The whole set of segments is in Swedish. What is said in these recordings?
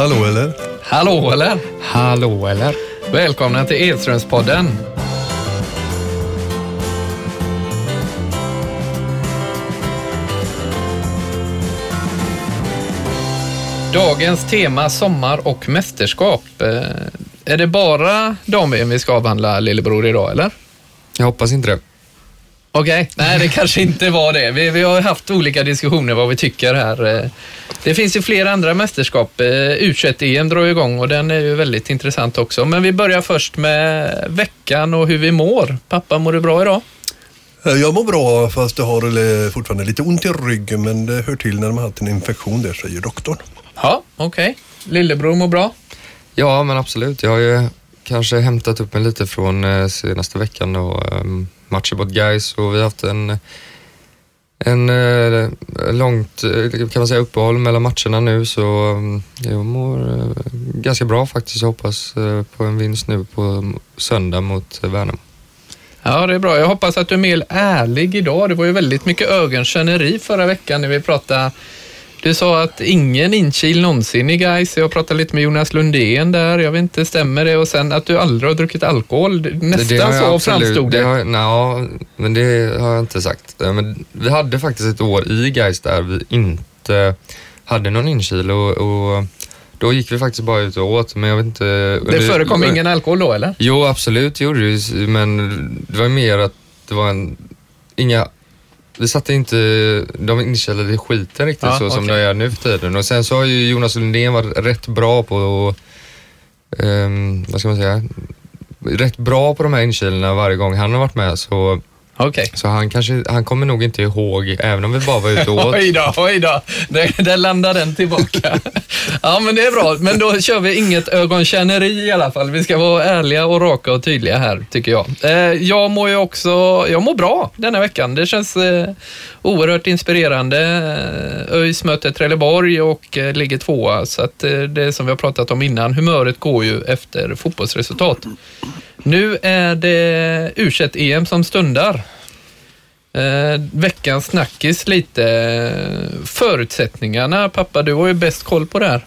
Hallå eller? Hallå eller? Hallå eller? Välkomna till Edströmspodden. Dagens tema sommar och mästerskap. Eh, Är det bara dam vi ska avhandla lillebror idag eller? Jag hoppas inte det. Okej, nej det kanske inte var det. Vi, vi har haft olika diskussioner vad vi tycker här. Eh, Det finns ju flera andra mästerskap. Eh, U21-EM drar igång och den är ju väldigt intressant också. Men vi börjar först med veckan och hur vi mår. Pappa, mår du bra idag? Eh, Jag mår bra fast jag har fortfarande lite ont i ryggen men det hör till när man har haft en infektion där säger doktorn. Ja, okej. Lillebror mår bra? Ja, men absolut. Jag har ju kanske hämtat upp mig lite från eh, senaste veckan och ehm, matcher mot Gais och vi har haft en, en eh, långt, eh, kan man säga, uppehåll mellan matcherna nu så ehm, jag mår eh, ganska bra faktiskt. Jag hoppas eh, på en vinst nu på mm, söndag mot eh, Värnamo. Ja, det är bra. Jag hoppas att du är mer ärlig idag. Det var ju väldigt mycket ögonkänneri förra veckan när vi pratade du sa att ingen inkil någonsin i guys. Jag pratade lite med Jonas Lundén där. Jag vet inte, stämmer det? Och sen att du aldrig har druckit alkohol. Nästan har jag så absolut- framstod det. har, jag- ja, men det har jag inte sagt. Men vi hade faktiskt ett år i Gais där vi inte hade någon inkil och, och då gick vi faktiskt bara ut och åt. Men jag vet inte... Det förekom ingen alkohol då, eller? Jo, absolut det gjorde det men det var mer att det var en... Inga... Vi satte inte de inkilade i skiten riktigt Ja, så som okej. det är nu för tiden. Och sen så har ju Jonas Lundén varit rätt bra på ehm, vad ska man säga, rätt bra på de här inkilarna varje gång han har varit med. Så, Okej. så han, kanske, han kommer nog inte ihåg, även om vi bara var ute och åt. Oj då, oj då. Där, där landar den tillbaka. ja, men det är bra. Men då kör vi inget ögonkänneri i alla fall. Vi ska vara ärliga och raka och tydliga här, tycker jag. Eh, jag mår ju också, jag mår bra denna veckan. Det känns eh, oerhört inspirerande. Eh, ÖIS möter Trelleborg och eh, ligger tvåa. Så att eh, det som vi har pratat om innan, humöret går ju efter fotbollsresultat. Nu är det u em som stundar. Eh, veckans snackis lite. Eh, förutsättningarna, pappa, du har ju bäst koll på det här.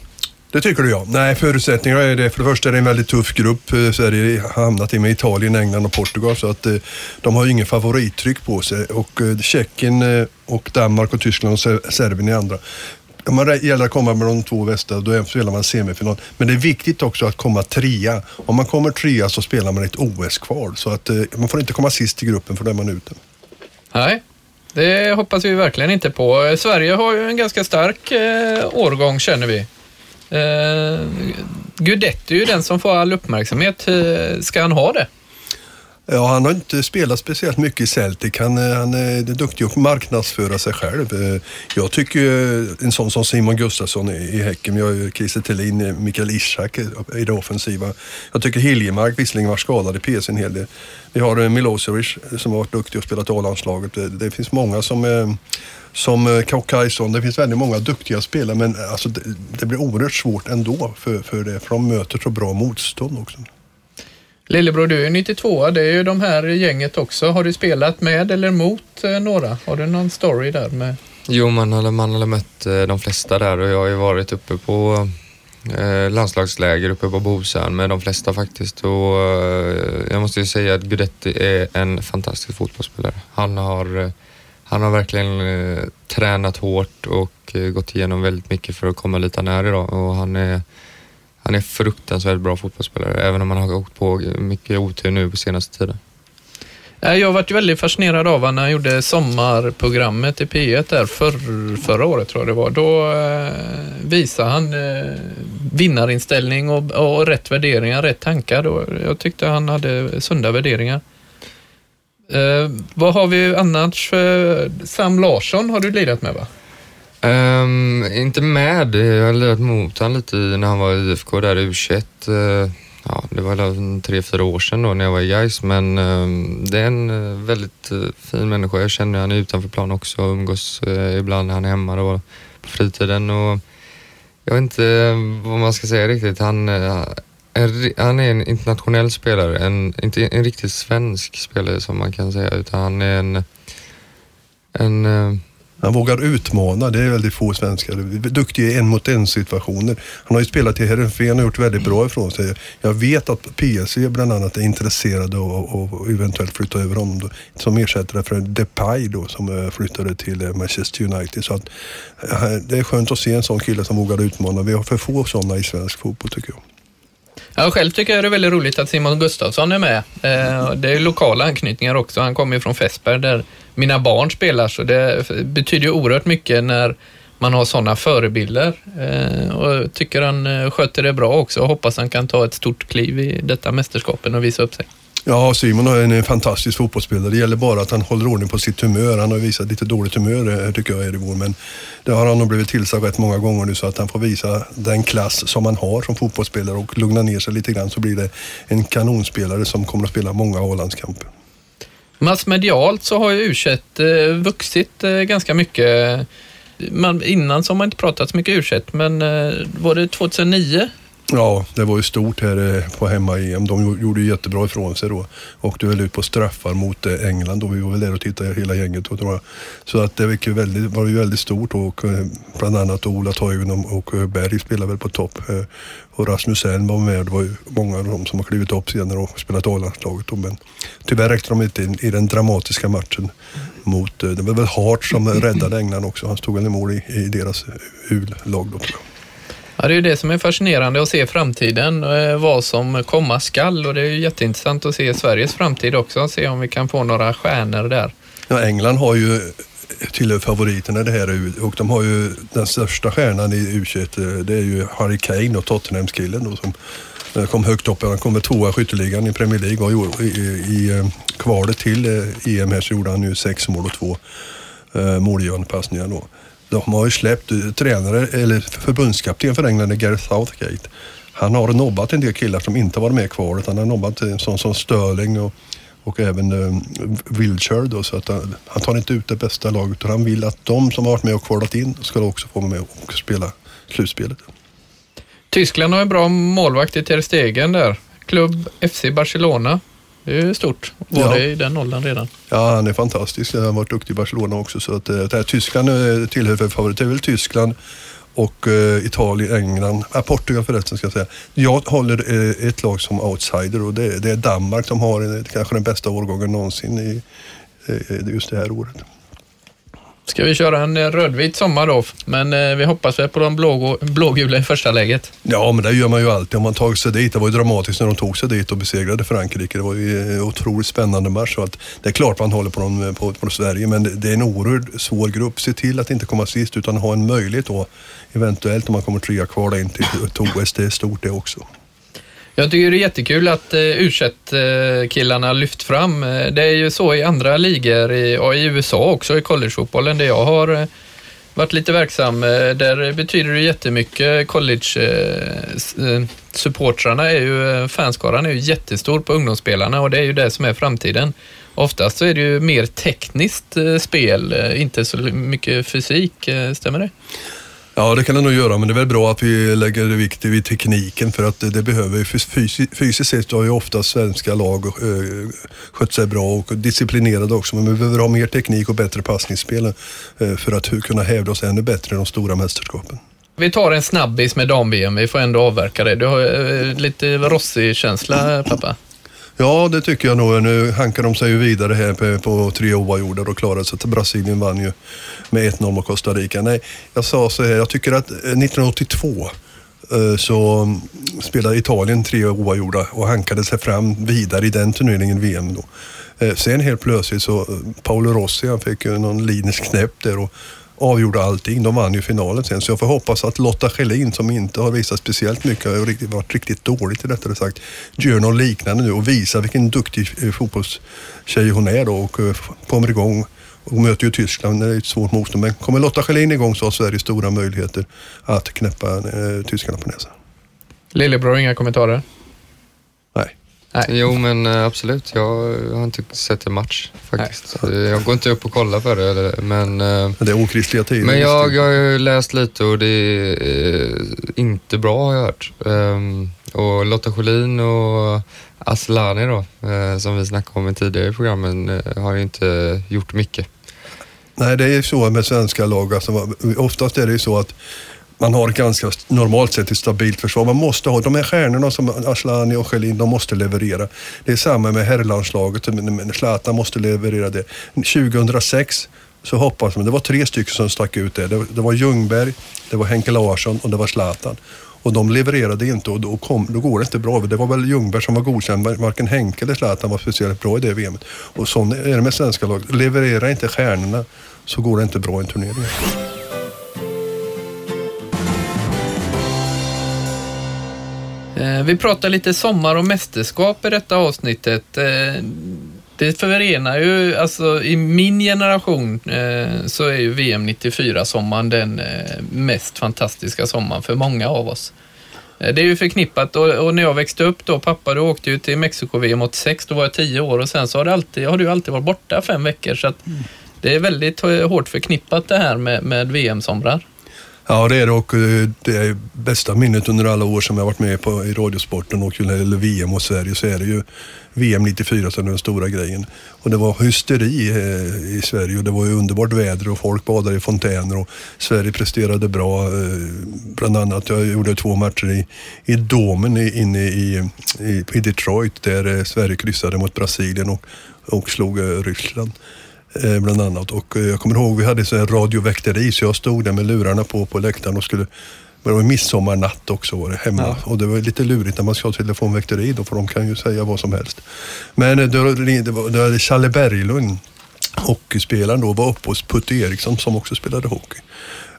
Det tycker du ja. Nej, förutsättningarna är det. För det första är det en väldigt tuff grupp. Eh, Sverige har eh, hamnat i med Italien, England och Portugal så att eh, de har ju ingen favorittryck på sig. Och eh, Tjeckien och Danmark och Tyskland och Serbien är andra. Om man gäller att komma med de två bästa, då spelar man semifinal. Men det är viktigt också att komma trea. Om man kommer trea så spelar man ett OS-kval. Så att eh, man får inte komma sist i gruppen för då är man ute. Nej, det hoppas vi verkligen inte på. Eh, Sverige har ju en ganska stark eh, årgång känner vi. Eh, Guidetti är ju den som får all uppmärksamhet. Eh, ska han ha det? Ja, han har inte spelat speciellt mycket i Celtic. Han, eh, han eh, är duktig att marknadsföra sig själv. Eh, jag tycker en sån som Simon Gustafsson i Häcken, vi har ju Christer Thelin, Mikael Ishak i det offensiva. Jag tycker Hiljemark visserligen var skadad i PS en hel del. Vi har Milosevic som har varit duktig och spelat i A-landslaget. Det, finns många som som eh, Kajson, det finns väldigt många duktiga spelare men alltså, det, det blir oerhört svårt ändå för, för det, för de möter så bra motstånd också. Lillebror, du är 92 Det är ju de här gänget också. Har du spelat med eller mot eh, några? Har du någon story där med? Jo, man har, man har mött eh, de flesta där och jag har ju varit uppe på eh, landslagsläger uppe på Bosön med de flesta faktiskt. Och, eh, jag måste ju säga att Guidetti är en fantastisk fotbollsspelare. Han har, eh, han har verkligen eh, tränat hårt och eh, gått igenom väldigt mycket för att komma lite nära idag och han är han är fruktansvärt bra fotbollsspelare, även om han har åkt på mycket otur nu på senaste tiden. Eh, jag Jag varit väldigt fascinerad av honom när han gjorde sommarprogrammet i P1 där för, förra året tror jag det var. Då eh, visade han eh, vinnarinställning och, och rätt värderingar, rätt tankar. Då, jag tyckte han hade sunda värderingar. Eh, vad har vi annars? för- Sam Larsson har du lirat med va? Um, inte med. Jag har lirat mot honom lite när han var i IFK där i U21. Eh, ja, det var väl tre, fyra år sedan då när jag var i Gais men um, det är en eh, väldigt uh, fin människa. Jag känner han är utanför plan också och umgås uh, ibland när han är hemma då, på fritiden. Och jag vet inte vad man ska säga riktigt. Han, är, han är en internationell spelare, en, inte en riktigt svensk spelare som man kan säga utan han är en, en han vågar utmana, det är väldigt få svenskar. Duktig i en mot en situationer. Han har ju spelat i Heerenveen och gjort väldigt bra ifrån sig. Jag vet att PSG bland annat är intresserade av att eventuellt flytta över honom då, som ersättare för Depay då som eh, flyttade till eh, Manchester United. Så att, eh, det är skönt att se en sån kille som vågar utmana. Vi har för få sådana i svensk fotboll tycker jag. Jag själv tycker jag det är väldigt roligt att Simon Gustafsson är med. Eh, det är lokala anknytningar också. Han kommer ju från Fässberg där mina barn spelar, så det betyder ju oerhört mycket när man har sådana förebilder. Eh, och tycker han eh, sköter det bra också och hoppas han kan ta ett stort kliv i detta mästerskapen och visa upp sig. Ja, Simon är en fantastisk fotbollsspelare. Det gäller bara att han håller ordning på sitt humör. Han har visat lite dåligt humör eh, tycker jag, Edevor. Men det har han nog blivit tillsagd rätt många gånger nu så att han får visa den klass som han har som fotbollsspelare och lugna ner sig lite grann så blir det en kanonspelare som kommer att spela många A-landskamper. Massmedialt så har ju u eh, vuxit eh, ganska mycket. Man, innan så har man inte pratat så mycket u men var det 2009 Ja, det var ju stort här eh, på hemma-EM. De gjorde ju jättebra ifrån sig då. Åkte väl ut på straffar mot eh, England då. vi var väl där och tittade hela gänget tror jag. Så att det var, väldigt, var ju väldigt stort och eh, bland annat Ola Toivonen och Berg spelade väl på topp. Och Rasmus Elm var med. Det var ju många av dem som har klivit upp senare och spelat A-landslaget. Men tyvärr räckte de inte in i den dramatiska matchen mot, det var väl Hart som räddade England också. Han stod väl i mål i, i deras U-lag då tror jag. Ja, det är ju det som är fascinerande att se framtiden, eh, vad som komma skall och det är ju jätteintressant att se Sveriges framtid också, se om vi kan få några stjärnor där. Ja, England har ju tillhör favoriterna i det här och de har ju den största stjärnan i U21, det är ju Harry Kane och Tottenham-killen då som eh, kom högt upp. Han kom med tvåa i skytteligan i Premier League och i, i, i eh, kvalet till EM här så gjorde han ju sex mål och två eh, målgivande passningar då. De har ju släppt eh, tränare, eller förbundskapten för England, Gareth Southgate. Han har nobbat en del killar som inte varit med kvar. Han har nobbat en sån som Sterling och, och även eh, um, Wilshire då, så att han, han, tar inte ut det bästa laget utan han vill att de som har varit med och kvalat in ska också få vara med och spela slutspelet. Tyskland har en bra målvakt i Ter Stegen där. Klubb FC Barcelona. Det är stort. Var ja. det i den åldern redan? Ja, han är fantastisk. Han har varit duktig i Barcelona också. Så att, det här, Tyskland eh, tillhör för favorit. Det är väl Tyskland och uh, Italien, England, äh, Portugal förresten ska jag säga. Jag håller uh, ett lag som outsider och det, det är Danmark som har uh, kanske den bästa årgången någonsin i uh, just det här året. Ska vi köra en eh, rödvit sommar då, men eh, vi hoppas väl på de blå, blågula i första läget. Ja, men det gör man ju alltid om man tagit sig dit. Det var ju dramatiskt när de tog sig dit och besegrade Frankrike. Det var ju en otroligt spännande match. Så att det är klart man håller på, dem, eh, på, på Sverige, men det är en oerhört svår grupp. Se till att inte komma sist, utan ha en möjlighet då, eventuellt om man kommer trea kvar in till OS. Det är stort det också. Jag tycker det är jättekul att eh, u killarna lyft fram. Eh, det är ju så i andra ligor i, och i USA också, i collegefotbollen där jag har eh, varit lite verksam. Där betyder det jättemycket. College-supportrarna är ju, fanskaran är ju jättestor på ungdomsspelarna och det är ju det som är framtiden. Oftast så är det ju mer tekniskt spel, inte så mycket fysik. Stämmer det? Ja, det kan det nog göra, men det är väl bra att vi lägger vikt vid tekniken för att det behöver vi. Fysiskt sett har ju ofta svenska lag eh, skött sig bra och disciplinerade också, men vi behöver ha mer teknik och bättre passningsspel eh, för att kunna hävda oss ännu bättre i de stora mästerskapen. Vi tar en snabbis med dam-VM, vi får ändå avverka det. Du har eh, lite Rossi-känsla, pappa? Ja, det tycker jag nog. Nu hankar de sig ju vidare här på, på tre oavgjorda och klarade sig. Brasilien vann ju med 1-0 mot Costa Rica. Nej, jag sa så här, jag tycker att eh, 1982 eh, så mm, spelade Italien tre oavgjorda och hankade sig fram vidare i den turneringen, VM då. Eh, sen helt plötsligt så, Paolo Rossi han fick ju någon linisk knäpp där och avgjorde allting. De vann ju finalen sen. Så jag får hoppas att Lotta Schelin som inte har visat speciellt mycket, har varit riktigt dåligt i detta sagt, gör något liknande nu och visar vilken duktig eh, fotbollstjej hon är då och eh, kommer igång. Hon möter ju Tyskland, det är ett svårt motstånd. Men kommer Lotta Schelin igång så har Sverige stora möjligheter att knäppa eh, tyskarna på näsan. Lillebror, inga kommentarer? Nej. Jo, men eh, absolut. Jag har inte sett en match faktiskt. Nej. Jag går inte upp och kollar för det. Men, eh, det är okristliga tider. Men jag, jag har läst lite och det är eh, inte bra har jag hört. Ehm, och Lotta Schelin och Aslani då, som vi snackade om i tidigare i programmen, har inte gjort mycket. Nej, det är ju så med svenska lag. Alltså, oftast är det ju så att man har ganska normalt sett ett stabilt försvar. Man måste ha, de här stjärnorna som Asllani och Schelin, de måste leverera. Det är samma med herrlandslaget, Zlatan måste leverera det. 2006 så hoppas man, det var tre stycken som stack ut där. Det, det var Ljungberg, det var Henke Larsson och det var Zlatan. Och de levererade inte och då, kom, då går det inte bra. Det var väl Ljungberg som var godkänd. Varken Henke eller Zlatan var speciellt bra i det VMet. Och så är det med svenska lag. Levererar inte stjärnorna så går det inte bra i en turnering. Vi pratar lite sommar och mästerskap i detta avsnittet. Eh, det förenar ju, alltså i min generation eh, så är ju VM 94-sommaren den mest fantastiska sommaren för många av oss. Det är ju förknippat och, och, när jag växte upp då, pappa du åkte ju till Mexiko-VM 86, då var jag 10 år och sen så har, det alltid, har du alltid varit borta fem veckor så att mm. det är väldigt hårt förknippat det här med, med VM-somrar. Ja, det är det och eh, det är bästa minnet under alla år som jag varit med på i Radiosporten och eller VM och Sverige så är det ju VM 94 som är den stora grejen. Och det var hysteri eh, i Sverige och det var ju underbart väder och folk badade i fontäner och Sverige presterade bra. Eh, bland annat, jag gjorde två matcher i, i domen inne i, i, i Detroit där Sverige kryssade mot Brasilien och, och slog Ryssland. Eh, bland annat. Och eh, jag kommer ihåg vi hade så här radioväkteri så jag stod där med lurarna på på läktaren och skulle men det var midsommarnatt också var det hemma ja. och det var lite lurigt när man ska ha telefonväkteri då för de kan ju säga vad som helst. Men eh, då, det var, då hade Challe Berglund, hockeyspelaren då, var uppe hos Putte Eriksson som också spelade hockey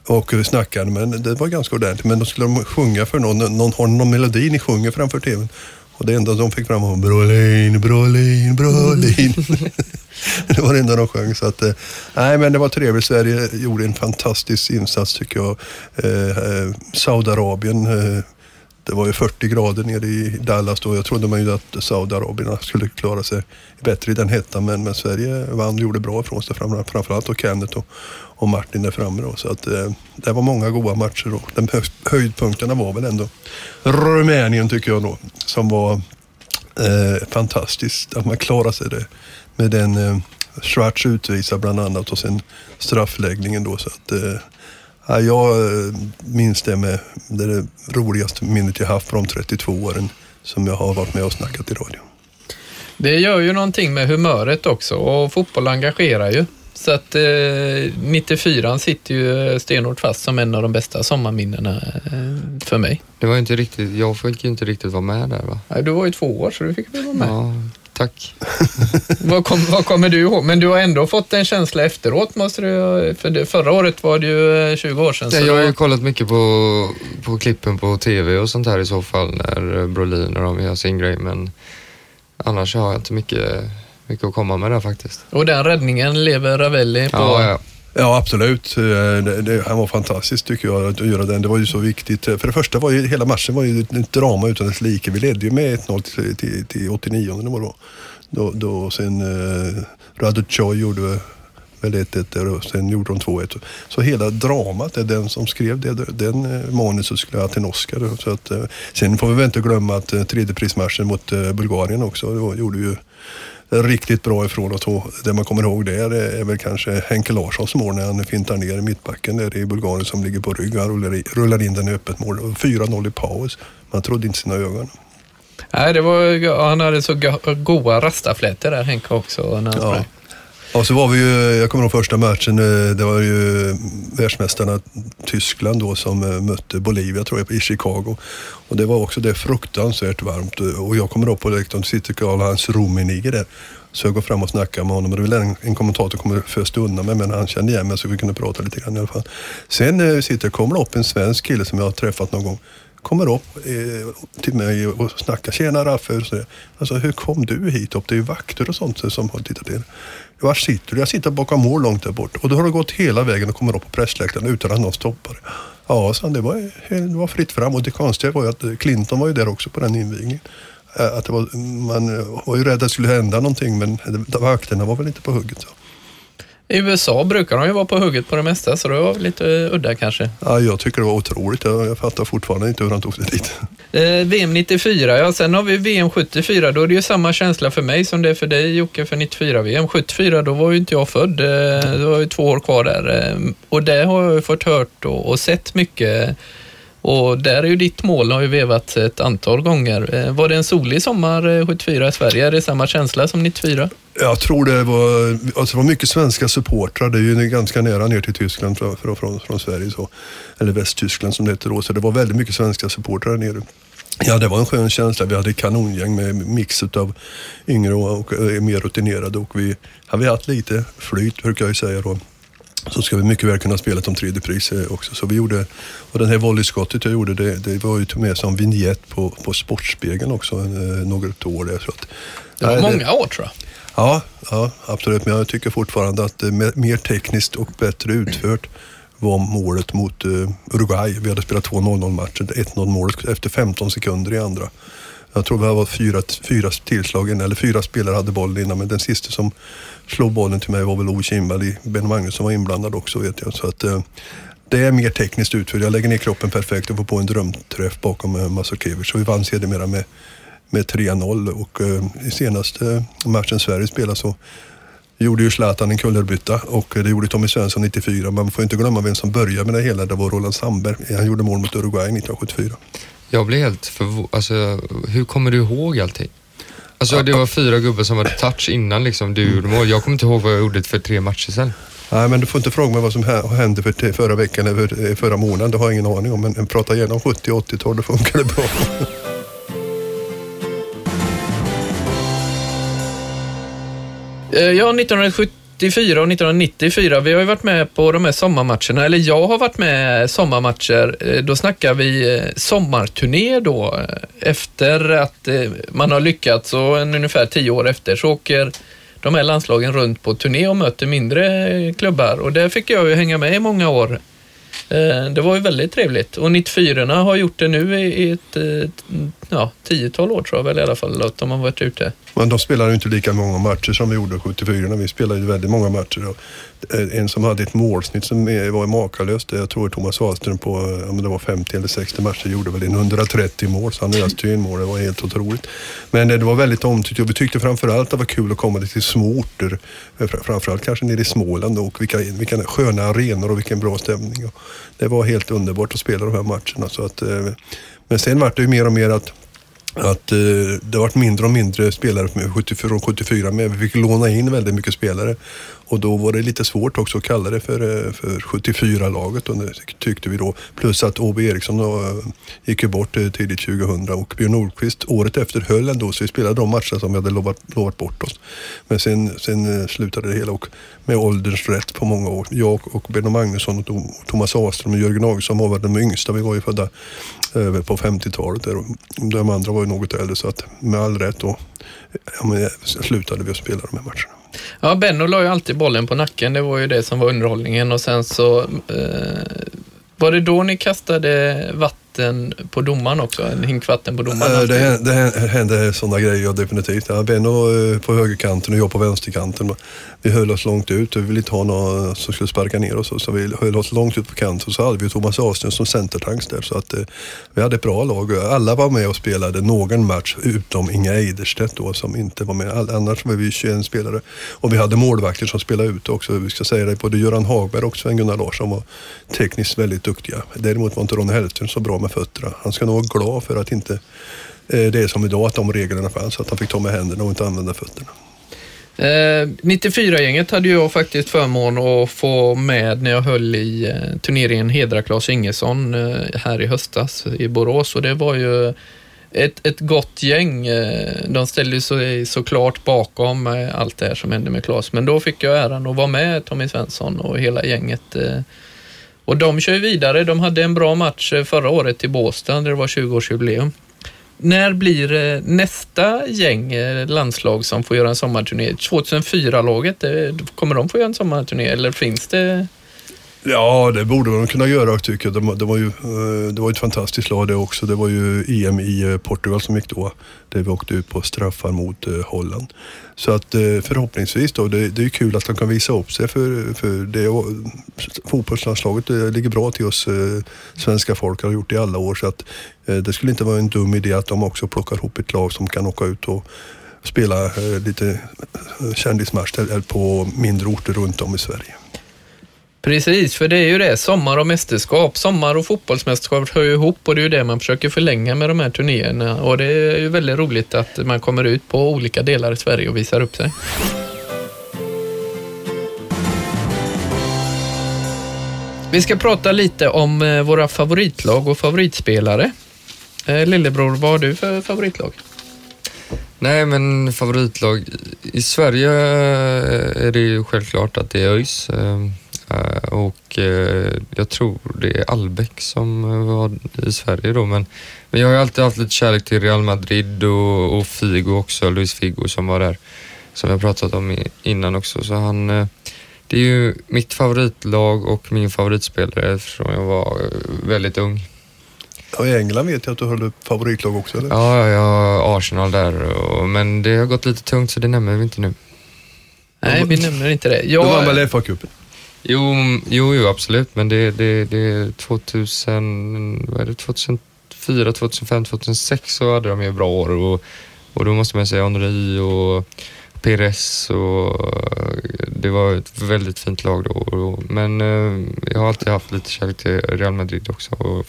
och snackade men det var ganska ordentligt. Men då skulle de sjunga för någon, någon har någon melodi ni sjunger framför tvn. Och det enda de fick fram var Brolin, Brolin, Brolin. det var det enda de sjöng. Så att, eh, nej, men det var trevligt. Sverige gjorde en fantastisk insats tycker jag. Eh, eh Saudiarabien, eh, det var ju 40 grader nere i Dallas då. Jag trodde man ju att Saudiarabien skulle klara sig bättre i den hettan. Men, men Sverige vann och gjorde bra ifrån sig. Framförallt och Kenneth och, och Martin där framme. Då. Så att, eh, det var många goda matcher. Då. Den höjdpunkterna var väl ändå Rumänien tycker jag då. Som var eh, fantastiskt. Att man klarade sig det med den eh, Schwarz utvisar bland annat och sen straffläggningen då. Så att, eh, Ja, jag eh, minns det med det, är det roligaste minnet jag haft på de 32 åren som jag har varit med och snackat i radio. Det gör ju någonting med humöret också och fotboll engagerar ju. Så att eh, 94 sitter ju stenhårt fast som en av de bästa sommarminnena eh, för mig. Det var inte riktigt, jag fick ju inte riktigt vara med där va? Nej, du var ju två år så du fick väl vara med. Ja, Tack. vad, kom, vad, kommer du ihåg? Men du har ändå fått en känsla efteråt måste du för det, Förra året var det ju 20 år sedan. Ja, jag har ju kollat mycket på, på klippen på tv och sånt här i så fall när Brolin och de gör sin grej men annars har jag inte mycket, mycket att komma med där faktiskt. Och den räddningen lever Ravelli på? Ja, ja. Ja, absolut. Eh, det, det, han var fantastisk tycker jag att göra den. Det var ju så viktigt. För det första var ju hela matchen var ju ett drama utan dess like. Vi ledde ju med 1-0 till, till, till 89 det var då. Då, då sen eh, Radu gjorde väl 1-1 och sen gjorde de 2-1. Så hela dramat, är den som skrev det, den eh, manuset skulle ha till en Oscar. Så att, eh, sen får vi väl inte glömma att tredjeprismatchen mot Bulgarien också, det var, gjorde ju riktigt bra ifrån och två. Det man kommer ihåg där är väl kanske Henke Larssons mål när han fintar ner mittbacken där i Bulgarien som ligger på rygg. Han rullar, rullar in den i öppet mål. 4-0 i paus. Man trodde inte sina ögon. Nej, det var, han hade så goda rastaflätor där Henke också. När han ja. Och så var vi ju, jag kommer ihåg första matchen, eh, det var ju världsmästarna Tyskland då som eh, mötte Bolivia tror jag i Chicago. Och det var också det fruktansvärt varmt och jag kommer upp på läktaren, sitter Karl-Hans Rummenigge där. Så jag går fram och snackar med honom och det är väl en, en kommentator kommer först undan mig men han kände igen mig så vi kunde prata lite grann i alla fall. Sen eh, sitter, kommer det upp en svensk kille som jag har träffat någon gång kommer upp eh, till mig och snackar. Tjena Raffe. Alltså, hur kom du hit upp? Det är ju vakter och sånt som har tittat in. Var sitter du? Jag sitter bakom mål långt där bort. Och då har du gått hela vägen och kommer upp på pressläktaren utan att någon stoppar Ja, sen det var, det var fritt fram och det konstiga var ju att Clinton var ju där också på den invigningen. Äh, att det var, man var ju rädd att det skulle hända någonting men vakterna var väl inte på hugget. Så. I USA brukar de ju vara på hugget på det mesta, så det var lite udda kanske. Ja, jag tycker det var otroligt. Jag, jag fattar fortfarande inte hur han tog sig dit. Eh, VM 94, ja sen har vi VM 74. Då är det ju samma känsla för mig som det är för dig Jocke för 94 VM. 74, då var ju inte jag född. Eh, det var ju två år kvar där. Eh, och det har jag ju fått hört och, och sett mycket. Och där är ju ditt mål, har ju vevat ett antal gånger. Eh, var det en solig sommar eh, 74 i Sverige? Är det samma känsla som 94? Jag tror det var, alltså det var mycket svenska supportrar. Det är ju ganska nära ner till Tyskland från, från, från, från Sverige. Så, eller Västtyskland som det heter då. Så det var väldigt mycket svenska supportrar där nere. Ja, det var en skön känsla. Vi hade ett kanongäng med mix av yngre och, och, och mer rutinerade. Och vi hade haft lite flyt, brukar jag ju säga då. Så ska vi mycket väl kunna spela om tredje pris eh, också. Så vi gjorde, och den här volleyskottet jag gjorde, det, det var ju med som vignett på, på Sportspegeln också, eh, något år där. Så att, Det var nej, många år tror jag. Ja, ja, absolut. Men jag tycker fortfarande att det är mer tekniskt och bättre utfört var målet mot uh, Uruguay. Vi hade spelat två 0-0 matcher. 1-0 målet efter 15 sekunder i andra. Jag tror det var fyra, fyra tillslagen, eller fyra spelare hade bollen innan, men den sista som slog bollen till mig var väl Ove Kindvall. Ben Magnusson var inblandad också vet jag. Så att, eh, det är mer tekniskt utfört. Jag lägger ner kroppen perfekt och får på en drömträff bakom uh, Så vi vann sedermera med med 3-0 och eh, i senaste eh, matchen Sverige spelade så gjorde ju Zlatan en kullerbytta och det gjorde Tommy Svensson 94. Man får inte glömma vem som började med det hela. Det var Roland Sandberg. Han gjorde mål mot Uruguay 1974. Jag blir helt förvånad. Alltså, hur kommer du ihåg allting? Alltså det var fyra gubbar som hade touch innan liksom du mm. gjorde mål. Jag kommer inte ihåg vad jag gjorde för tre matcher sen. Nej, men du får inte fråga mig vad som hände för förra veckan eller eh, förra månaden. Det har jag ingen aning om. Men prata gärna om 70 och 80-tal, då funkar det bra. Eh, ja, 1970 84 och 1994. Vi har ju varit med på de här sommarmatcherna, eller jag har varit med sommarmatcher. Eh, då snackar vi eh, sommarturné då. Eh, efter att man har lyckats och ungefär tio år efter så åker de här landslagen runt på turné och möter mindre klubbar och där fick jag ju hänga med i många år. Det var ju väldigt trevligt och 94 har gjort det nu i ett ja, tiotal år tror jag väl i alla fall att de har varit ute. Men de spelade ju inte lika många matcher som vi gjorde 74. Vi spelade ju väldigt många matcher. Och eh, en som hade ett målsnitt som var makalöst, jag tror Thomas Wahlström på om det var 50 eller 60 matcher gjorde väl en 130 mål. Så han öste ju alltså in mål. Det var helt otroligt. Men eh, det var väldigt omtyckt och vi tyckte framförallt att det var kul att komma till små orter. Eh, framförallt kanske nere i Småland och vilka, vilka sköna arenor och vilken bra stämning. Det var helt underbart att spela de här matcherna. Så att, men sen var det ju mer och mer att att eh, det varit mindre och mindre spelare 74 från 74 men vi fick låna in väldigt mycket spelare. Och då var det lite svårt också att kalla det för, eh, för 74-laget tyckte vi då. Plus att Åby Eriksson då, gick ju bort eh, tidigt 2000 och Björn Nordqvist året efter höll ändå så vi spelade de matcher som vi hade lovat, lovat bort oss. Men sen, sen slutade det hela och med ålderns rätt på många år. Jag och Benno Magnusson och Thomas Ahlström och Jörgen Augustsson var väl de yngsta. Vi var ju födda över på 50-talet där och de andra var ju något äldre så att med all rätt då ja, men, slutade vi att spela de här matcherna. Ja, Benno la ju alltid bollen på nacken. Det var ju det som var underhållningen och sen så eh, var det då ni kastade vatten på domaren också? En hink vatten på domaren? Eh, det, det hände sådana grejer ja, definitivt. Ja, Benno eh, på högerkanten och jag på vänsterkanten. Vi höll oss långt ut och vi ville inte ha någon som skulle sparka ner oss. Så vi höll oss långt ut på kanten. Så hade vi Thomas Ahlström som centertanks där. Så att, eh, vi hade ett bra lag. Alla var med och spelade någon match utom Inga Eiderstedt då som inte var med. All, annars var vi 21 spelare. Och vi hade målvakter som spelade ut också. Vi ska säga det, både Göran Hagberg och Sven-Gunnar Larsson var tekniskt väldigt duktiga. Däremot var inte Ronny Hellström så bra med fötterna. Han ska nog vara glad för att inte eh, det är som idag, att de reglerna fanns. Att han fick ta med händerna och inte använda fötterna. Eh, 94-gänget hade jag faktiskt förmån att få med när jag höll i eh, turneringen Hedra Claes Ingesson eh, här i höstas i Borås och det var ju ett, ett gott gäng. Eh, de ställde sig såklart bakom eh, allt det här som hände med Claes, men då fick jag äran att vara med Tommy Svensson och hela gänget. Eh, och de kör ju vidare. De hade en bra match eh, förra året i Båstad där det var 20-årsjubileum. När blir eh, nästa gäng eh, landslag som får göra en sommarturné? 2004-laget, kommer de få göra en sommarturné eller finns det? Ja, det borde de kunna göra tycker jag. Det, eh, det, var ju, det var ett fantastiskt lag det också. Det var ju EM i eh, Portugal som gick då. Där vi åkte ut på straffar mot eh, Holland. Så att förhoppningsvis då, det, det är kul att de kan visa upp sig för, för det. Fotbollslandslaget ligger bra till oss svenska folk, har gjort det i alla år. Så att det skulle inte vara en dum idé att de också plockar ihop ett lag som kan åka ut och spela lite kändismatch på mindre orter runt om i Sverige. Precis, för det är ju det. Sommar och mästerskap. Sommar och fotbollsmästerskap hör ju ihop och det är ju det man försöker förlänga med de här turnéerna. Och det är ju väldigt roligt att man kommer ut på olika delar i Sverige och visar upp sig. Vi ska prata lite om eh, våra favoritlag och favoritspelare. Eh, lillebror, vad har du för favoritlag? Nej, men favoritlag i Sverige eh, är det ju självklart att det är ÖIS. Eh, och eh, jag tror det är Albeck som var i Sverige då. Men, men jag har alltid haft lite kärlek till Real Madrid och, och Figo också, Luis Figo som var där. Som jag pratat om innan också. Så han, eh, det är ju mitt favoritlag och min favoritspelare från jag var väldigt ung. Ja, I England vet jag att du har favoritlag också eller? Ja, jag har Arsenal där. Och, men det har gått lite tungt så det nämner vi inte nu. Nej, vi nämner inte det. Jag... Du vann väl FA-cupen? Jo, jo, jo, absolut, men det, det, det 2000, vad är det, 2004, 2005, 2006 så hade de ju bra år. Och, och då måste man säga Henri och Pires och det var ett väldigt fint lag då. Men eh, jag har alltid haft lite kärlek till Real Madrid också och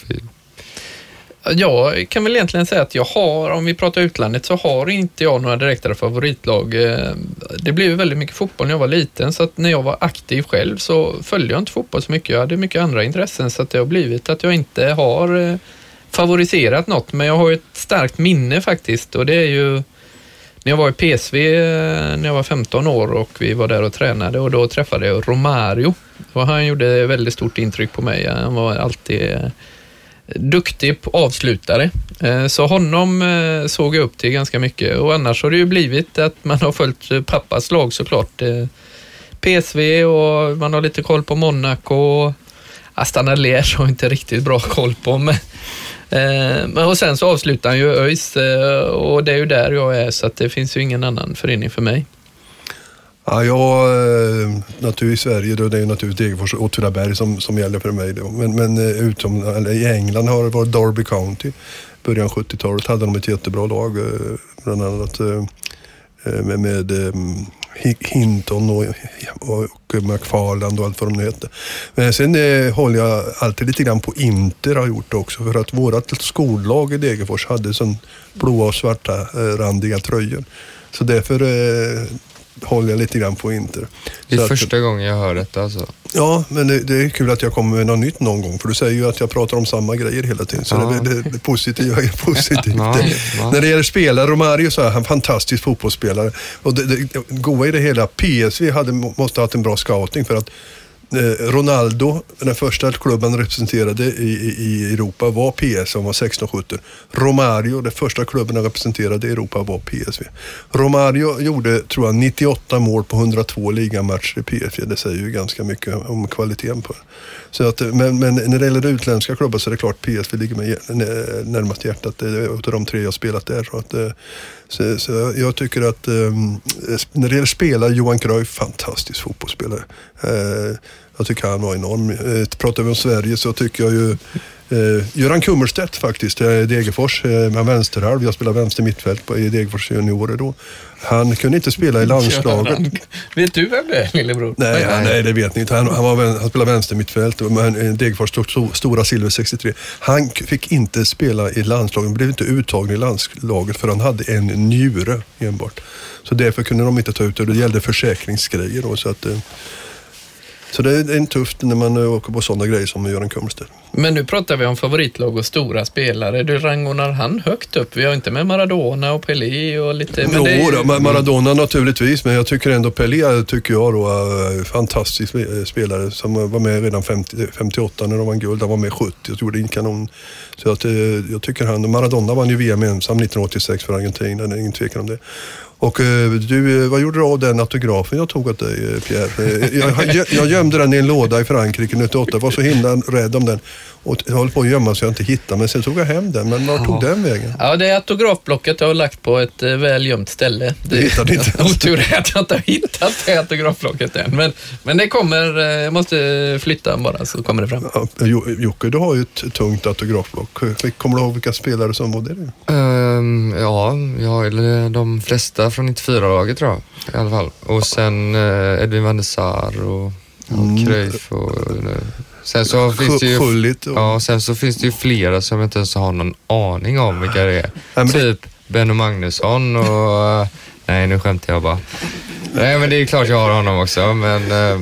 jag kan väl egentligen säga att jag har, om vi pratar utlandet, så har inte jag några direkta favoritlag. Eh, det blev väldigt mycket fotboll när jag var liten, så att när jag var aktiv själv så följde jag inte fotboll så mycket. Jag hade mycket andra intressen, så att det har blivit att jag inte har eh, favoriserat något. Men jag har ett starkt minne faktiskt och det är ju när jag var i PSV eh, när jag var 15 år och vi var där och tränade och då träffade jag Romario. Och han gjorde väldigt stort intryck på mig. Han var alltid duktig avslutare. Eh, så honom eh, såg jag upp till ganska mycket och annars har det ju blivit att man har följt eh, pappas lag såklart. PSV och man har lite koll på Monaco. Astana Liège har inte riktigt bra koll på. Men, och sen så avslutar han ju ÖIS och det är ju där jag är så att det finns ju ingen annan förening för mig. Ja, jag, eh, naturligtvis i Sverige då, det är naturligtvis Degerfors och Åtvidaberg som, som gäller för mig. Då. Men, men eh, utom, eller i England har det varit Derby County. Början 70-talet hade de ett jättebra lag. Eh, bland annat med, med Hinton och, och McFarland och allt vad de heter. Men sen eh, håller jag alltid lite grann på Inter har gjort också för att vårat skollag i Degerfors hade sån blåa och svarta eh, randiga tröjor. Så därför eh, håller jag lite grann på Inter. Det är så första att, gången jag hör detta alltså. Ja, men det, det, är kul att jag kommer med något nytt någon gång. För du säger ju att jag pratar om samma grejer hela tiden. Så ja. det, det, det positiva är positivt. Ja, ja. När det gäller spelare, Romario så är han fantastisk fotbollsspelare. Och det, det, goa i det hela, PSV hade, måste ha haft en bra scouting för att Eh, Ronaldo, den första klubben representerade i, i Europa var PS som var 16-17. Romario, den första klubben han representerade i Europa var PSV. Romario gjorde, tror jag, 98 mål på 102 ligamatcher i PSV. Det säger ju ganska mycket om kvaliteten på det. Så att, men, men när det gäller utländska klubbar så är det klart PSV ligger mig närmast hjärtat. Det är av de tre jag spelat där. Så, att, eh, så, så jag tycker att um, när det gäller spelare, Johan Cruyff, fantastisk fotbollsspelare. Uh, jag tycker han var enorm. Eh, pratar vi om Sverige så tycker jag ju Eh, Göran Kummerstedt faktiskt, Degerfors, eh, vänsterhalv. Jag spelade vänster mittfält på, i Degerfors juniorer då. Han kunde inte spela i landslaget. vet du vem det är, lillebror? Nej, nej, nej det vet ni inte. Han, han, var, han spelade vänster mittfält, men Degerfors stod stora silver 63. Han fick inte spela i landslaget, blev inte uttagen i landslaget för han hade en njure enbart. Så därför kunde de inte ta ut det. Det gällde försäkringsgrejer då. Så att, eh, så det är, en tufft när man åker på sådana grejer som Göran Kummerstedt. Men nu pratar vi om favoritlag och stora spelare. Du rangordnar han högt upp? Vi har inte med Maradona och Pelé och lite... Men jo, då, Maradona naturligtvis, men jag tycker ändå Pelé tycker jag då är fantastisk spelare som var med redan 50, 58 när de vann guld. Han var med 70 och gjorde en kanon. Så att, eh, jag tycker han, Maradona vann ju VM ensam 1986 för Argentina, det är ingen tvekan om det. Och eh, du, eh, vad gjorde du av den autografen jag tog åt dig eh, Pierre? Jag, jag, jag gömde den i en låda i Frankrike 98, var så himla rädd om den. Och jag höll på att gömma så jag inte hittade men sen tog jag hem den. Men var tog den vägen? Ja, det är autografblocket jag har lagt på ett eh, väl gömt ställe. Det hittade inte. Otur är att jag inte har hittat det autografblocket än. Men, men det kommer, eh, jag måste flytta bara så kommer det fram. Ja, Jo- Jocke, du har ju ett tungt autografblock. Kommer du ihåg vilka spelare som var det? Ehm, ja, jag har de flesta från 94-laget tror jag i alla fall. Och sen eh, Edvin van der Sar och, och Mm. Cruyff och sen så finns det ju och... Ja, sen så finns det ju flera som inte ens har någon aning om vilka det är. men det- Typ Benno Magnusson och... eh, Nej, nu skämtar jag bara. Nej, men det är klart jag har honom också, men eh,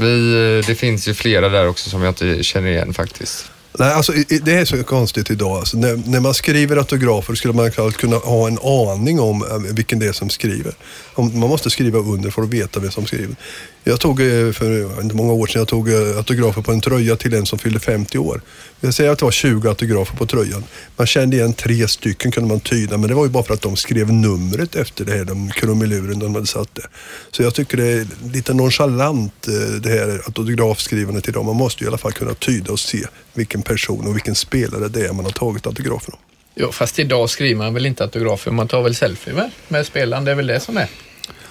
vi, det finns ju flera där också som jag inte känner igen faktiskt. Nej, alltså, det är så konstigt idag. Alltså, när, när man skriver autografer skulle man kunna ha en aning om eh, vilken det är som skriver. Om, man måste skriva under för att veta vem som skriver. Jag tog eh, för inte många år sedan jag tog eh, autografer på en tröja till en som fyllde 50 år. Jag säger att det var 20 autografer på tröjan. Man kände igen tre stycken kunde man tyda, men det var ju bara för att de skrev numret efter det här, de krumeluren de hade satt det. Så jag tycker det är lite nonchalant eh, det här autografskrivandet idag. Man måste ju i alla fall kunna tyda och se vilken person och vilken spelare det är man har tagit autografer om. Jo, fast idag skriver man väl inte autografer, man tar väl selfie med, med spelaren, det är väl det som är.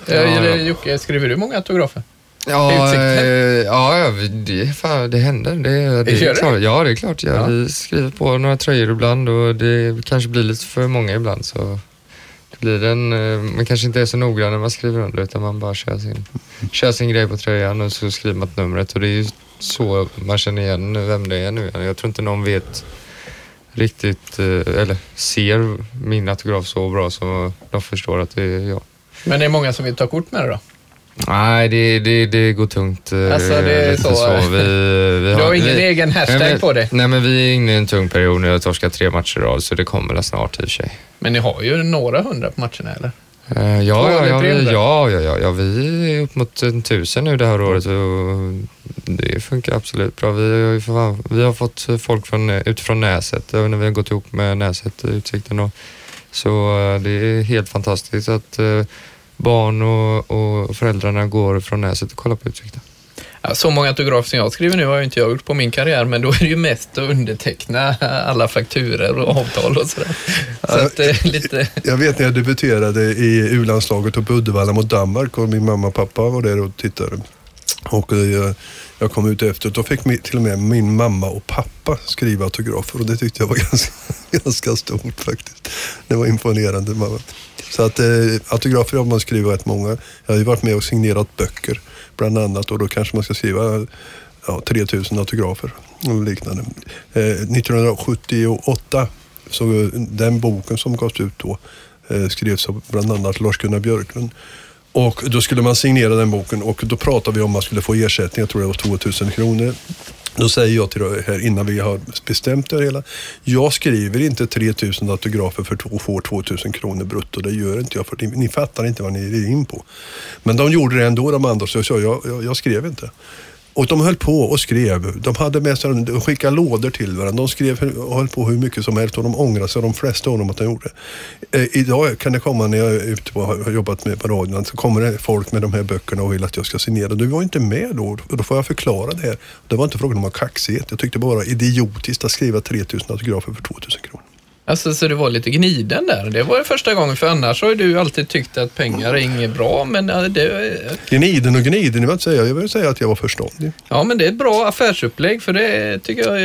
Ja. Ja. Jocke, skriver du många autografer? Ja, Utsikten. eh, ja, det, fan, det händer. Det, det Gör är det? klart. Ja, det är klart. Ja, Ja. Vi skriver på några tröjor ibland och det kanske blir lite för många ibland. Så det blir en, eh, man kanske inte är så noggrann när man skriver under utan man bara kör sin, kör sin grej på tröjan och så skriver man numret. Och det är ju så man känner igen vem det är nu. Jag tror inte någon vet riktigt, eh, eller ser min autograf så bra så de förstår att det är jag. Men det är många som vill ta kort med det då? Nej, det, det, det går tungt. eh, Alltså, det är lite så, eh, Vi, vi Du har ingen vi, egen hashtag nej, men, på det? Nej, men vi är inne i en tung period nu. Jag har torskat tre matcher i rad, så det kommer väl snart i och för sig. Men ni har ju några hundra på matcherna eller? Eh, Två ja, ja, ja, ja, ja, ja, vi är upp mot en tusen nu det här året och det funkar absolut bra. Vi har, fan- vi har fått folk från, utifrån Näset, eh, när vi har gått ihop med Näset, eh, Utsikten. Och, så eh, det är helt fantastiskt att eh, barn och, och föräldrarna går från Näset och kollar på Utsikten. Ja, så många autografer som jag skriver nu har ju inte jag gjort på min karriär, men då är det ju mest att underteckna alla fakturer och avtal och sådär. Så att det är lite... Jag vet när jag debuterade i U-landslaget och på Uddevalla mot Danmark och min mamma och pappa var där och tittade. Och eh, jag kom ut efteråt. Då fick till och med min mamma och pappa skriva autografer och det tyckte jag var ganska, ganska stort faktiskt. Det var imponerande. Mamma. Så att eh, autografer har man skrivit rätt många. Jag har ju varit med och signerat böcker bland annat och då kanske man ska skriva ja, 3000 autografer och liknande. Eh, 1978 så eh, den boken som gavs ut då eh, skrevs av bland annat Lars-Gunnar Björklund. Och då skulle man signera den boken och då pratade vi om att man skulle få ersättning, jag tror det var 2000 kronor. Då säger jag till dig här innan vi har bestämt det hela. Jag skriver inte 3000 autografer för att få 2000 kronor brutto. Det gör inte jag för ni, ni fattar inte vad ni är in på. Men de gjorde det ändå de andra så jag jag, jag skrev inte. Och de höll på och skrev. De hade med sig, de skickade lådor till varandra. De skrev och höll på hur mycket som helst och de ångrade sig, de flesta av dem, att de gjorde det. Eh, idag kan det komma, när jag är ute och har jobbat med på radion, så kommer det folk med de här böckerna och vill att jag ska signera. Du var inte med då och då får jag förklara det här. Det var inte frågan om kaxighet. Jag tyckte bara idiotiskt att skriva 3000 autografer för 2000 kronor. Alltså, så det var lite gniden där. Det var ju första gången, för annars har du alltid tyckt att pengar är inget bra, men det, Gniden och gniden, jag vill säga, jag vill säga att jag var förståndig. ja, men det är ett bra affärsupplägg, för det tycker jag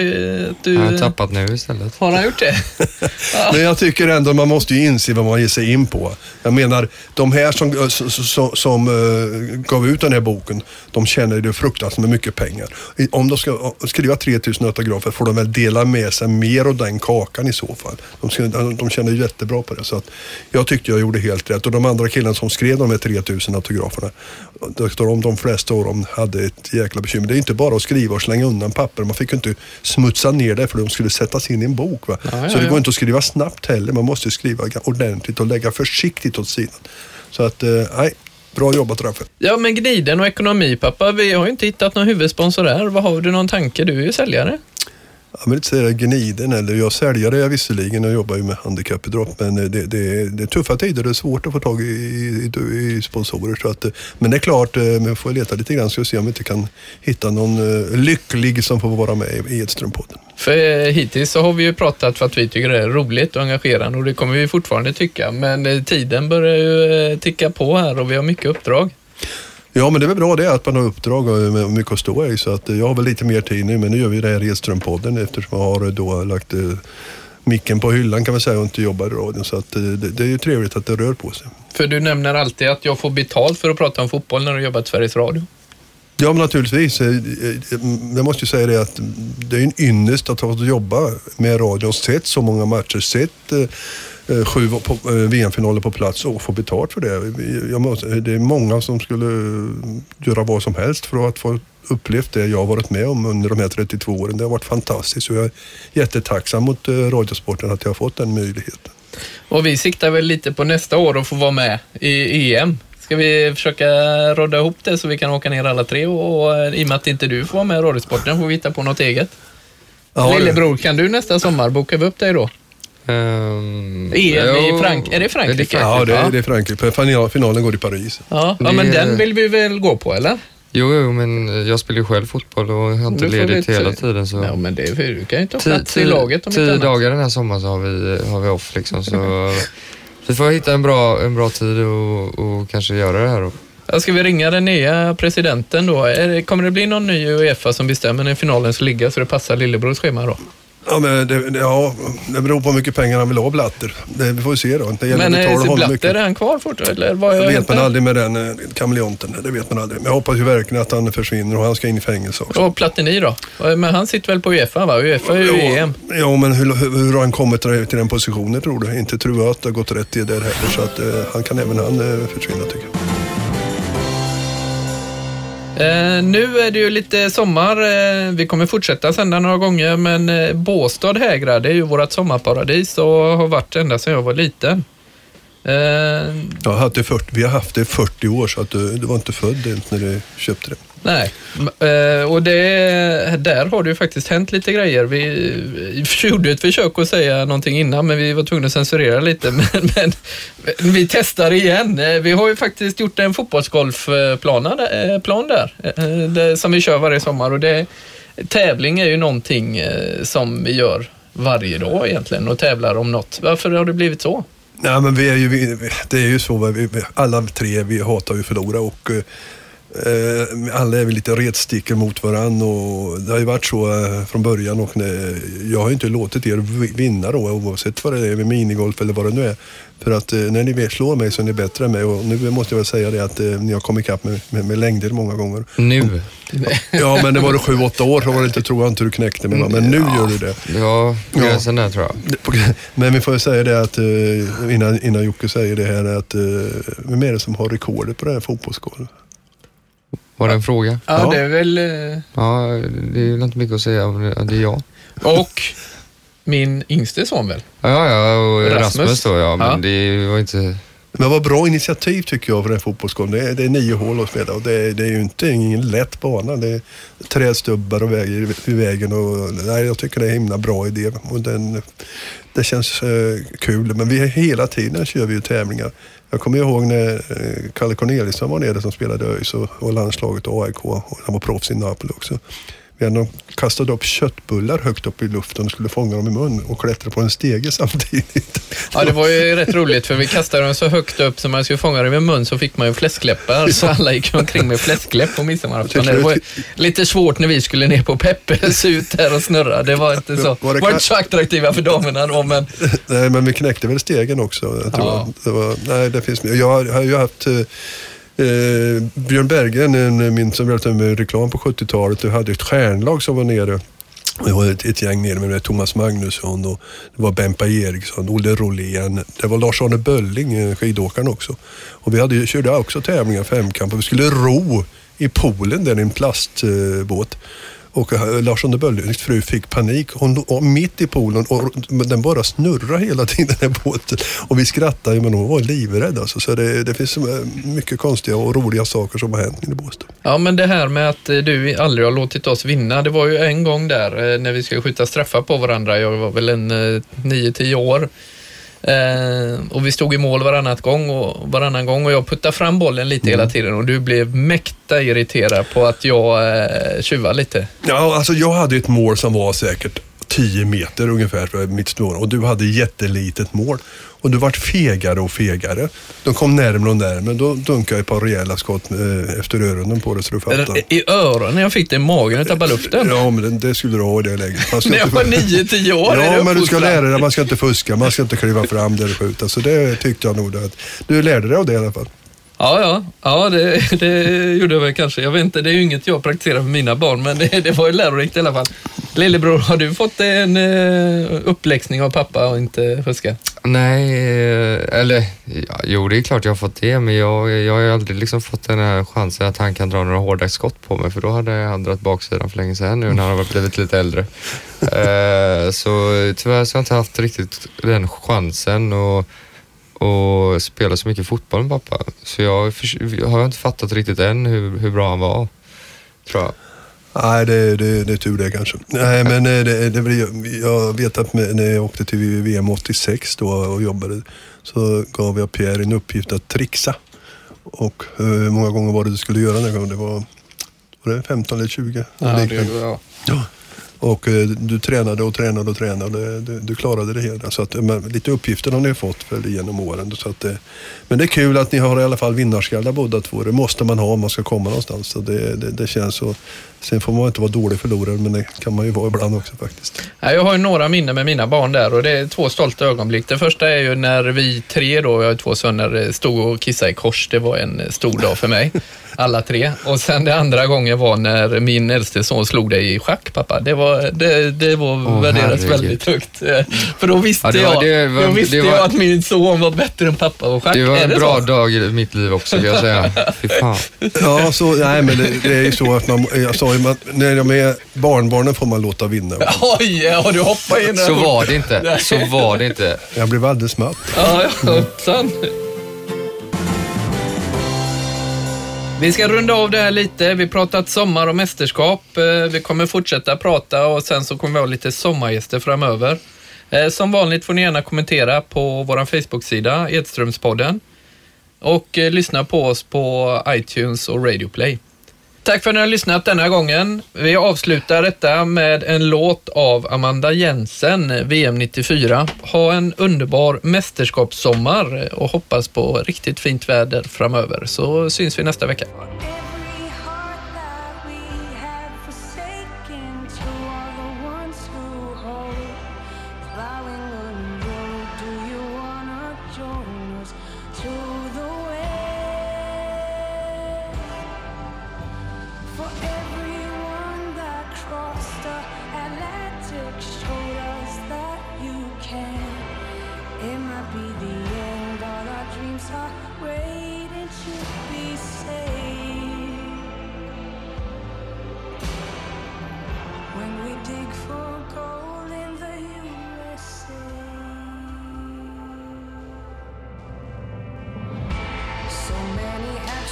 att du... Jag har tappat nu istället. Har han gjort det? Men jag tycker ändå man måste ju inse vad man ger sig in på. Jag menar, de här som, som, som uh, gav ut den här boken, de tjänar ju fruktansvärt med mycket pengar. Om de ska skriva 3000 autografer får de väl dela med sig mer av den kakan i så fall. De, ska, de tjänar ju jättebra på det. Så att jag tyckte jag gjorde helt rätt. Och de andra killarna som skrev de här 3000 autograferna, står de flesta av dem hade ett jäkla bekymmer. Det är inte bara att skriva och slänga undan papper. Man fick ju inte smutsa ner det för de skulle sättas in i en bok. Va? Ja, ja, så det ja. går inte att skriva snabbt heller. Man måste skriva ordentligt och lägga försiktigt åt sidan. Så att, eh, nej, bra jobbat Raffe. Ja, men gniden och ekonomi, pappa. Vi har ju inte hittat någon huvudsponsor där. Vad har du någon tanke? Du är ju säljare jag vill inte säga gniden eller jag säljer det visserligen och jobbar ju med handikappidrott men det, det, är, det är tuffa tider. Det är svårt att få tag i, i, i sponsorer. Så att, men det är klart, eh, man får leta lite grann så se om vi inte kan hitta någon eh, lycklig som får vara med i Edströmpodden. För eh, hittills så har vi ju pratat för att vi tycker det är roligt och engagerande och det kommer vi fortfarande tycka. Men tiden börjar ju ticka på här och vi har mycket uppdrag. Ja, men det är väl bra det att man har uppdrag och mycket att stå i. Så att jag har väl lite mer tid nu, men nu gör vi det här Edström-podden eftersom jag har då lagt eh, micken på hyllan kan man säga och inte jobbar i radion. Så att, eh, det, det är ju trevligt att det rör på sig. För du nämner alltid att jag får betalt för att prata om fotboll när du jobbar på Sveriges Radio. Ja, men naturligtvis. Eh, jag måste ju säga det att det är en ynnest att ha fått jobba med radion, sett så många matcher, sett Eh, sju eh, VM-finaler på plats och få betalt för det. Måste, det är många som skulle göra vad som helst för att få upplevt det jag har varit med om under de här 32 åren. Det har varit fantastiskt och jag är jättetacksam mot eh, Radiosporten att jag har fått den möjligheten. Och vi siktar väl lite på nästa år att få vara med i EM. Ska vi försöka rodda ihop det så vi kan åka ner alla tre och, och i och med att inte du får vara med i Radiosporten får vi hitta på något eget. Ja, Lillebror, kan du nästa sommar? Bokar vi upp dig då? Um, EM i Frank är det Frankrike? Ja, det är, det är Frankrike. Finalen går i Paris. Ja, ja men den vill vi väl gå på, eller? Jo, jo, men jag spelar ju själv fotboll och har inte ledigt hela tiden. Så... Ja, men det, du kan ju ta plats i laget om Tio dagar den här sommaren så har vi, har vi off liksom. Så vi får hitta en bra, en bra tid och, och kanske göra det här. Då. Ska vi ringa den nya presidenten då? Kommer det bli någon ny Uefa som bestämmer när finalen ska ligga så det passar lillebrors schema då? Ja, men det, det, ja, det beror på hur mycket pengar han vill ha, Blatter. Det, vi får se då. Det men är Blatter, är han kvar fortfarande? det vet man aldrig med den eh, kameleonten. Det vet man aldrig. Men jag hoppas ju verkligen att han försvinner och han ska in i fängelse också. Och Platini då? Men han sitter väl på Uefa, va? Uefa är ju jo, EM. Ja, men hur, hur, har han kommit till den positionen, tror du? Inte tror jag att det har gått rätt i det heller. Så att, eh, han kan även han eh, försvinna, tycker jag. Eh, nu är det ju lite sommar. Eh, vi kommer fortsätta sända några gånger, men eh, Båstad Hägra, det är ju vårt sommarparadis och har varit ända sedan jag var liten. Eh, jag har haft det 40, vi har haft det i 40 år, så att du, du var inte född när du köpte det. Nej, eh, och det, där har det ju faktiskt hänt lite grejer. Vi gjorde ett försök att säga någonting innan, men vi var tvungna att censurera lite. Men, men vi testar igen. Eh, vi har ju faktiskt gjort en fotbollsgolfplan där, eh, plan där, som vi kör varje sommar. Och det, tävling är ju någonting som vi gör varje dag egentligen och tävlar om något. Varför har det blivit så? Nej, men vi är ju, det är ju så, vi, alla tre vi hatar ju att förlora och Eh, alla är väl lite retstickor mot varandra och det har ju varit så eh, från början och jag har ju inte låtit er vinna då oavsett vad det är med minigolf eller vad det nu är. För att eh, när ni slår mig så är ni bättre än mig och nu måste jag väl säga det att ni har kommit ikapp med, med, med längder många gånger. Nu? Ja, men det var det sju, åtta år så var det inte, tror jag inte du knäckte mig. Men nu ja. gör du det. Ja, gränsen ja. där tror jag. Men vi får ju säga det att innan, innan Jocke säger det här att vem är det som har rekordet på det här fotbollsgolvet? Var det en fråga? Ja, ja, det är väl... Eh, ja, det är väl inte mycket att säga om det. Det är jag. Och min yngste son väl? Ja, ja, och Rasmus, Rasmus då ja. Men ja. det var inte... Men vad bra initiativ tycker jag för den fotbollsgården. Det är, det är nio hål att spela och det är, det är ju inte ingen lätt bana. Det är trädstubbar och väger i vägen. Och, nej, jag tycker det är en himla bra idé. Och den, det känns eh, kul. Men vi hela tiden kör vi ju tävlingar. Jag kommer ihåg när eh, Kalle Corneliusson var nere som spelade ÖIS och, och landslaget och AIK. Och han var proffs i Napoli också. Vi hade kastat upp köttbullar högt upp i luften och skulle fånga dem i mun och klättra på en stege samtidigt. Ja, det var ju rätt roligt för vi kastade dem så högt upp så man skulle fånga dem i mun så fick man ju fläskläppar. Så alla gick omkring med fläskläpp på midsommarafton. Det var lite svårt när vi skulle ner på Peppes ut där och snurra. Det var inte så, var det var inte så attraktiva för damerna då. Men... Nej, men vi knäckte väl stegen också. Tror ja. det var, nej, det finns, jag har ju haft eh, Björn Berggren, en, eh, min som berättade med reklam på 70-talet, Du hade ett stjärnlag som var nere. Det var ett, ett gäng nere med Thomas Magnusson och det var Bempa Eriksson, Olle Rolén. Det var Lars-Arne Bölling, eh, skidåkaren också. Och vi hade, körde också tävlingar, femkamp och vi skulle ro i poolen där i en plastbåt. Och eh, Larsson Böllings fru fick panik. Hon låg mitt i poolen och den bara snurrade hela tiden den här båten. Och vi skrattade men hon var livrädd alltså. Så det, det finns eh, mycket konstiga och roliga saker som har hänt i Båstad. Ja men det här med att eh, du aldrig har låtit oss vinna. Det var ju en gång där eh, när vi skulle skjuta straffar på varandra. Jag var väl en 9-10 år. Eh, och vi stod i mål varannat gång och, varannan gång och jag puttade fram bollen lite mm. hela tiden och du blev mäkta irriterad på att jag eh, tjuvade lite. Ja, alltså jag hade ett mål som var säkert 10 meter ungefär för mitt snår och du hade jättelitet mål. Och du vart fegare och fegare. De kom närmare och närmare. Då dunkade jag ett par rejäla skott eh, efter öronen på dig så du fattar. I öronen? Jag fick det i magen och tappade luften. Ja, men det, det skulle du ha i det läget. När jag var 9-10 år? Ja, men du ska lära dig man ska inte fuska. Man ska inte kliva fram där du skjuter. Så det tyckte jag nog att du lärde dig av det i alla fall. Ja, ja, ja det, det gjorde jag väl kanske. Jag vet inte, det är ju inget jag praktiserar med mina barn, men det, det var ju lärorikt i alla fall. Lillebror, har du fått en uh, uppläxning av pappa och inte fuska? Nej, eh, eller ja, jo det är klart jag har fått det, men jag, jag har ju aldrig liksom fått den här chansen att han kan dra några hårda skott på mig, för då hade han dragit baksidan för länge sedan nu när han har blivit lite äldre. uh, så tyvärr så har jag inte haft riktigt den chansen. och och spela så mycket fotboll med pappa. Så jag, har inte fattat riktigt än hur, hur bra han var, tror jag. Nej, det, det, det är tur det kanske. Nej, men eh, det, det, jag vet att när jag åkte till VM 86 då och jobbade så gav jag Pierre en uppgift att trixa. Och eh, hur många gånger var det du skulle göra den gången? Det var, var det 15 eller 20? Ja, det, ja. ja. Och eh, du tränade och tränade och tränade. Du, du klarade det hela. Så att, eh, men, lite uppgifter har ni fått för, genom åren. Så att, eh, men det är kul att ni har i alla fall vinnarskallar båda två. Det måste man ha om man ska komma någonstans. Så det, det, det känns så. Sen får man inte vara dålig förlorare, men det kan man ju vara ibland också faktiskt. Jag har ju några minnen med mina barn där och det är två stolta ögonblick. Det första är ju när vi tre då, jag har två söner, stod och kissade i kors. Det var en stor dag för mig. Alla tre. Och sen det andra gången var när min äldste son slog dig i schack, pappa. Det var, det, det var oh, värderat väldigt högt. För då visste, ja, var, jag, var, då visste var, jag att min son var bättre än pappa på schack. Det var en det bra så? dag i mitt liv också, vill jag säga. Fy fan. Ja, så, nej, men det, det är ju så att man, jag sa ju, man, när de är barnbarnen får man låta vinna. Oj, ja, du hoppar in Så var det inte. Så var det inte. Jag blev alldeles matt. Ja, hoppsan. Vi ska runda av det här lite. Vi har pratat sommar och mästerskap. Eh, vi kommer fortsätta prata och sen så kommer vi ha lite sommargäster framöver. Eh, som vanligt får ni gärna kommentera på vår Facebook-sida, Edströmspodden. Och eh, lyssna på oss på iTunes och Radio Play. Tack för att ni har lyssnat denna gången. Vi avslutar detta med en låt av Amanda Jensen, VM 94. Ha en underbar mästerskapssommar och hoppas på riktigt fint väder framöver, så syns vi nästa vecka.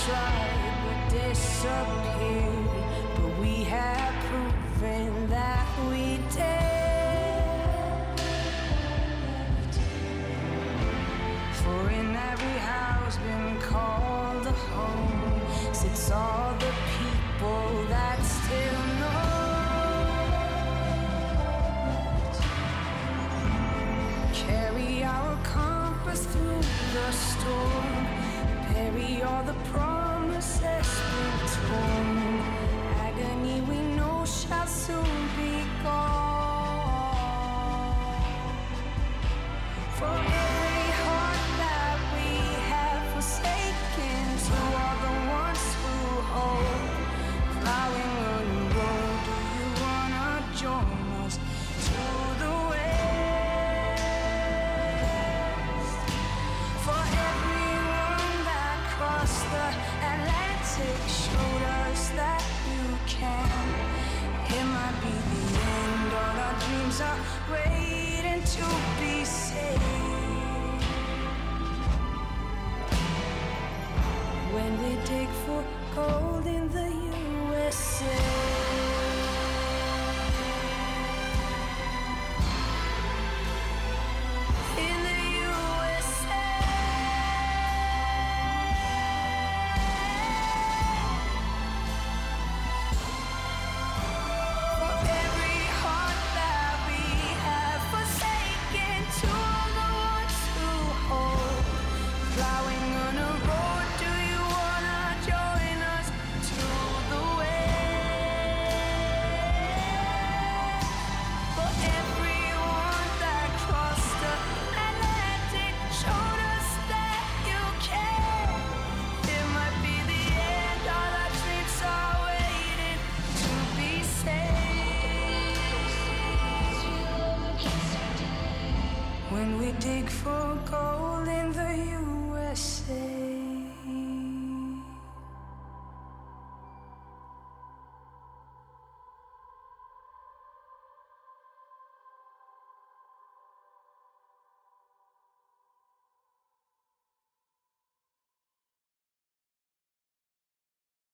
tried to disappear, but we have proven that we did. For in every house been called a home sits all the people that still know. Carry our compass through the storm carry all the promises we've torn. Agony we know shall soon be gone. Forever It might be the end, all our dreams are waiting to be. When we take